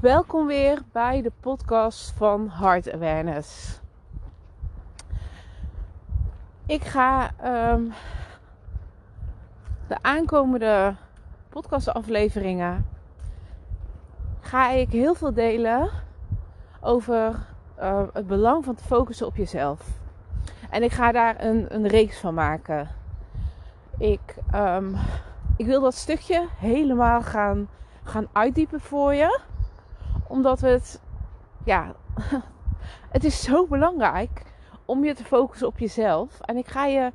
Welkom weer bij de podcast van Heart Awareness. Ik ga um, de aankomende podcastafleveringen ga ik heel veel delen over uh, het belang van te focussen op jezelf. En ik ga daar een, een reeks van maken. Ik, um, ik wil dat stukje helemaal gaan, gaan uitdiepen voor je omdat het, ja, het is zo belangrijk om je te focussen op jezelf. En ik ga je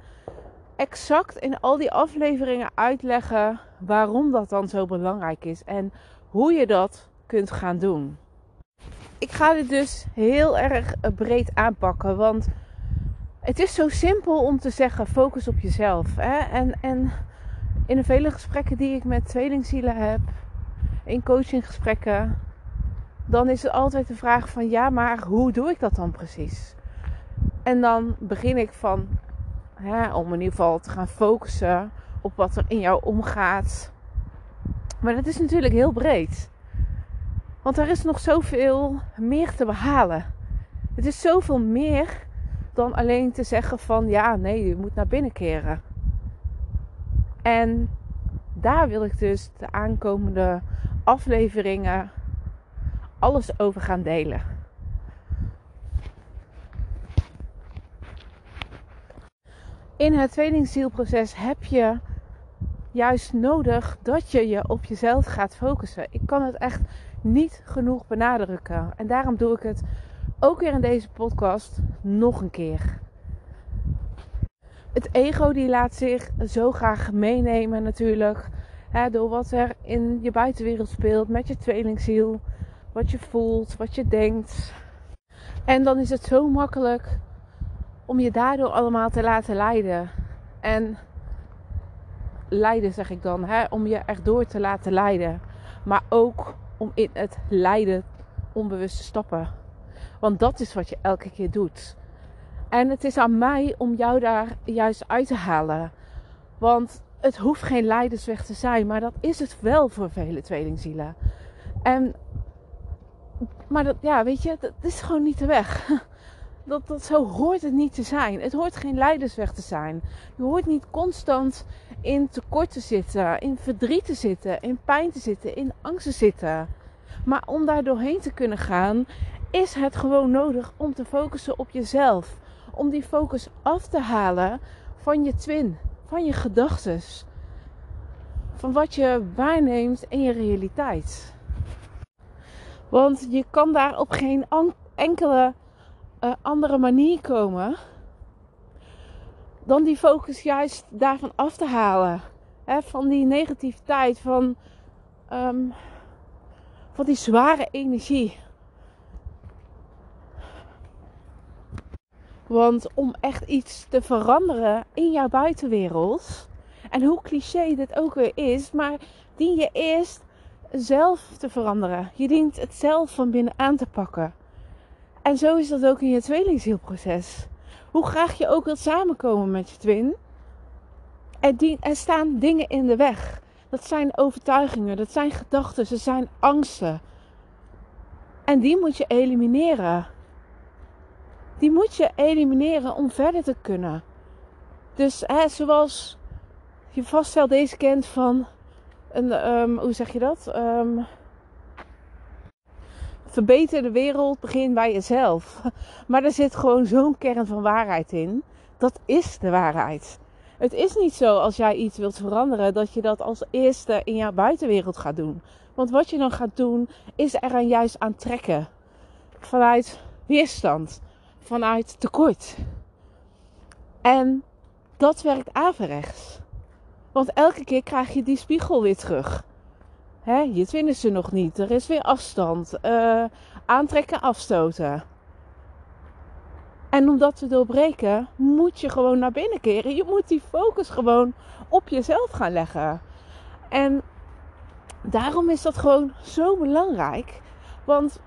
exact in al die afleveringen uitleggen waarom dat dan zo belangrijk is en hoe je dat kunt gaan doen. Ik ga dit dus heel erg breed aanpakken, want het is zo simpel om te zeggen: focus op jezelf. Hè? En, en in de vele gesprekken die ik met tweelingzielen heb, in coachinggesprekken, dan is het altijd de vraag van ja, maar hoe doe ik dat dan precies? En dan begin ik van om in ieder geval te gaan focussen op wat er in jou omgaat. Maar dat is natuurlijk heel breed. Want er is nog zoveel meer te behalen. Het is zoveel meer dan alleen te zeggen van ja, nee, je moet naar binnen keren. En daar wil ik dus de aankomende afleveringen alles over gaan delen. In het tweelingzielproces heb je juist nodig dat je je op jezelf gaat focussen. Ik kan het echt niet genoeg benadrukken. En daarom doe ik het ook weer in deze podcast nog een keer. Het ego die laat zich zo graag meenemen natuurlijk. Hè, door wat er in je buitenwereld speelt met je tweelingziel wat je voelt, wat je denkt. En dan is het zo makkelijk om je daardoor allemaal te laten leiden. En leiden zeg ik dan, hè? om je erdoor te laten leiden. Maar ook om in het lijden onbewust te stappen. Want dat is wat je elke keer doet. En het is aan mij om jou daar juist uit te halen. Want het hoeft geen leidersweg te zijn, maar dat is het wel voor vele tweelingzielen. En maar dat, ja, weet je, dat is gewoon niet de weg. Dat, dat, zo hoort het niet te zijn. Het hoort geen leidersweg te zijn. Je hoort niet constant in tekort te zitten, in verdriet te zitten, in pijn te zitten, in angst te zitten. Maar om daar doorheen te kunnen gaan, is het gewoon nodig om te focussen op jezelf. Om die focus af te halen van je twin, van je gedachten. Van wat je waarneemt in je realiteit. Want je kan daar op geen enkele uh, andere manier komen dan die focus juist daarvan af te halen. Van die negativiteit, van, um, van die zware energie. Want om echt iets te veranderen in jouw buitenwereld, en hoe cliché dit ook weer is, maar dien je eerst zelf te veranderen. Je dient het zelf van binnen aan te pakken. En zo is dat ook in je tweelingzielproces. Hoe graag je ook wilt samenkomen met je twin. Er, er staan dingen in de weg. Dat zijn overtuigingen, dat zijn gedachten, dat zijn angsten. En die moet je elimineren. Die moet je elimineren om verder te kunnen. Dus hè, zoals je vast wel deze kent van een, um, hoe zeg je dat? Um, verbeter de wereld, begin bij jezelf. Maar er zit gewoon zo'n kern van waarheid in. Dat is de waarheid. Het is niet zo als jij iets wilt veranderen dat je dat als eerste in jouw buitenwereld gaat doen. Want wat je dan gaat doen is er aan juist aan trekken. Vanuit weerstand, vanuit tekort. En dat werkt averechts. Want elke keer krijg je die spiegel weer terug. Hè, je vinden ze nog niet. Er is weer afstand. Uh, aantrekken, afstoten. En om dat te doorbreken, moet je gewoon naar binnen keren. Je moet die focus gewoon op jezelf gaan leggen. En daarom is dat gewoon zo belangrijk. Want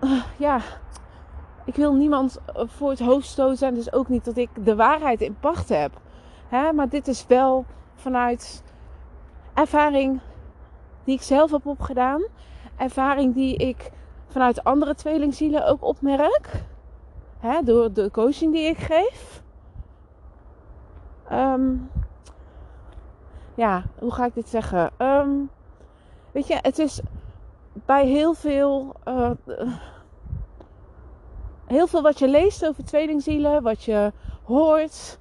uh, ja, ik wil niemand voor het hoofd stoten. Dus ook niet dat ik de waarheid in pacht heb. Hè? Maar dit is wel vanuit ervaring die ik zelf heb opgedaan. ervaring die ik vanuit andere tweelingzielen ook opmerk. Hè, door de coaching die ik geef. Ehm, ja, hoe ga ik dit zeggen? Ehm, weet je, het is bij heel veel. Uh, heel veel wat je leest over tweelingzielen, wat je hoort.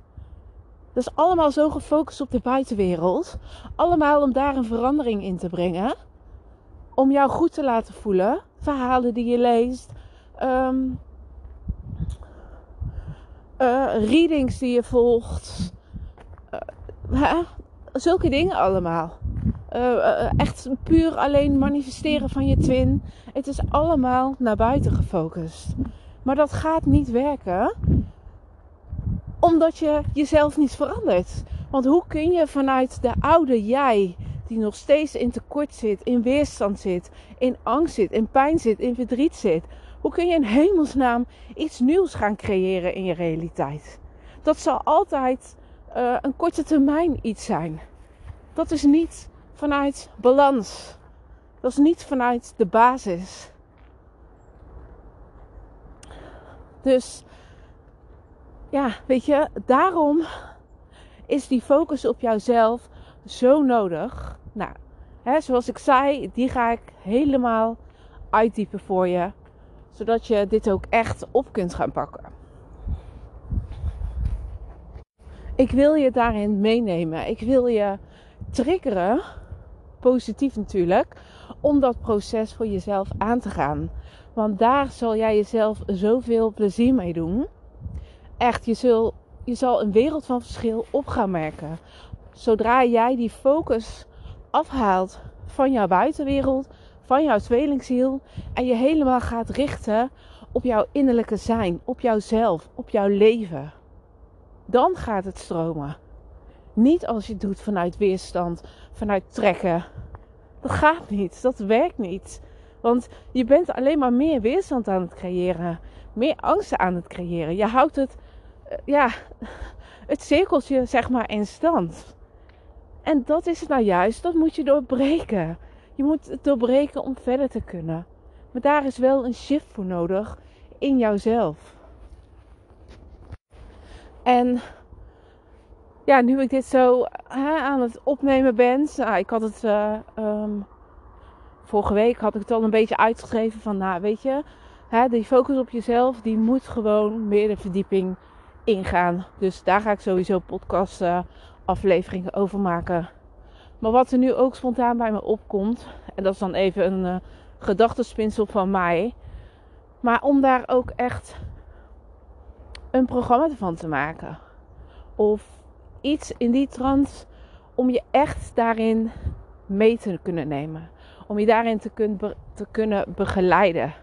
Dat is allemaal zo gefocust op de buitenwereld. Allemaal om daar een verandering in te brengen. Om jou goed te laten voelen. Verhalen die je leest. Um, readings die je volgt. Uh, zulke dingen allemaal. Uh, echt puur alleen manifesteren van je twin. Het is allemaal naar buiten gefocust. Maar dat gaat niet werken omdat je jezelf niet verandert. Want hoe kun je vanuit de oude jij, die nog steeds in tekort zit, in weerstand zit, in angst zit, in pijn zit, in verdriet zit, hoe kun je in hemelsnaam iets nieuws gaan creëren in je realiteit? Dat zal altijd uh, een korte termijn iets zijn. Dat is niet vanuit balans. Dat is niet vanuit de basis. Dus ja, weet je, daarom is die focus op jouzelf zo nodig. Nou, hè, zoals ik zei, die ga ik helemaal uitdiepen voor je. Zodat je dit ook echt op kunt gaan pakken. Ik wil je daarin meenemen. Ik wil je triggeren, positief natuurlijk, om dat proces voor jezelf aan te gaan. Want daar zal jij jezelf zoveel plezier mee doen. Echt, je, zul, je zal een wereld van verschil op gaan merken. Zodra jij die focus afhaalt van jouw buitenwereld, van jouw tweelingziel en je helemaal gaat richten op jouw innerlijke zijn, op jouzelf, op jouw leven. Dan gaat het stromen. Niet als je het doet vanuit weerstand, vanuit trekken. Dat gaat niet, dat werkt niet. Want je bent alleen maar meer weerstand aan het creëren, meer angsten aan het creëren. Je houdt het ja, het cirkeltje zeg maar in stand. En dat is het nou juist, dat moet je doorbreken. Je moet het doorbreken om verder te kunnen. Maar daar is wel een shift voor nodig in jouzelf. En ja, nu ik dit zo aan het opnemen ben. Nou, ik had het uh, um, vorige week had ik het al een beetje uitgeschreven van, nou weet je, hè, die focus op jezelf, die moet gewoon meer de verdieping ingaan. Dus daar ga ik sowieso podcast uh, afleveringen over maken. Maar wat er nu ook spontaan bij me opkomt, en dat is dan even een uh, gedachtespinsel van mij. Maar om daar ook echt een programma van te maken. Of iets in die trant om je echt daarin mee te kunnen nemen. Om je daarin te, te kunnen begeleiden.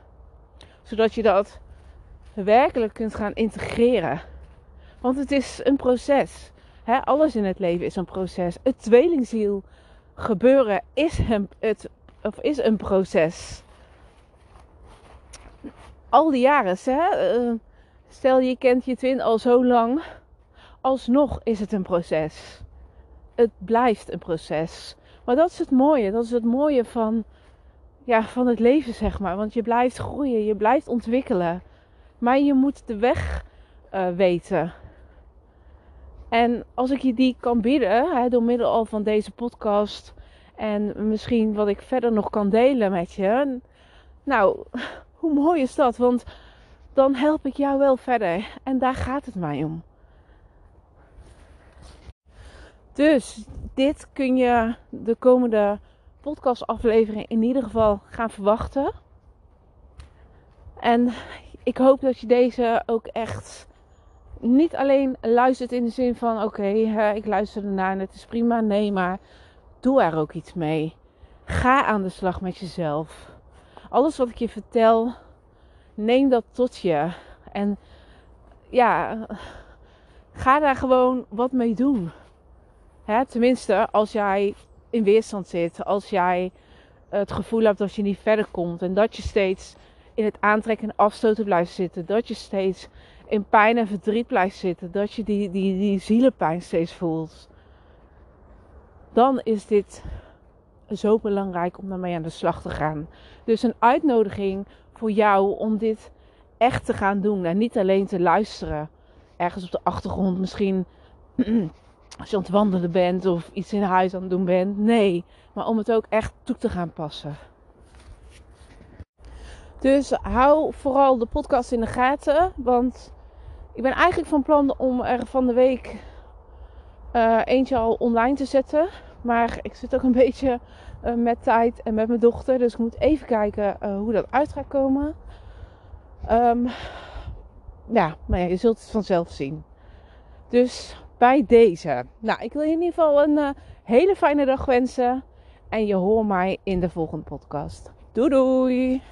Zodat je dat werkelijk kunt gaan integreren. Want het is een proces. alles in het leven is een proces. Het tweelingziel gebeuren is een, het, of is een proces. Al die jaren. Hè? Eh, stel je kent je twin al zo lang. Alsnog is het een proces. Het blijft een proces. Maar dat is het mooie. Dat is het mooie van, ja, van het leven, zeg maar. Want je blijft groeien. Je blijft ontwikkelen. Maar je moet de weg uh, weten. En als ik je die kan bieden, hè, door middel al van deze podcast en misschien wat ik verder nog kan delen met je. Nou, hoe mooi is dat? Want dan help ik jou wel verder. En daar gaat het mij om. Dus dit kun je de komende podcastaflevering in ieder geval gaan verwachten. En ik hoop dat je deze ook echt niet alleen luistert in de zin van: oké, ik luister ernaar en het is prima. Nee, maar doe er ook iets mee. Ga aan de slag met jezelf. Alles wat ik je vertel, neem dat tot je. En ja, ga daar gewoon wat mee doen. Hè, tenminste, als jij in weerstand zit, als jij het gevoel hebt dat je niet verder komt en dat je steeds in het aantrekken en afstoten blijft zitten, dat je steeds in pijn en verdriet blijft zitten, dat je die, die, die zielenpijn steeds voelt, dan is dit zo belangrijk om daarmee aan de slag te gaan. Dus een uitnodiging voor jou om dit echt te gaan doen en niet alleen te luisteren. Ergens op de achtergrond misschien als je aan het wandelen bent of iets in huis aan het doen bent. Nee, maar om het ook echt toe te gaan passen. Dus hou vooral de podcast in de gaten. Want ik ben eigenlijk van plan om er van de week uh, eentje al online te zetten. Maar ik zit ook een beetje uh, met tijd en met mijn dochter. Dus ik moet even kijken uh, hoe dat uit gaat komen. Um, ja, maar je zult het vanzelf zien. Dus bij deze. Nou, ik wil je in ieder geval een hele fijne dag wensen. En je hoort mij in de volgende podcast. Doei doei!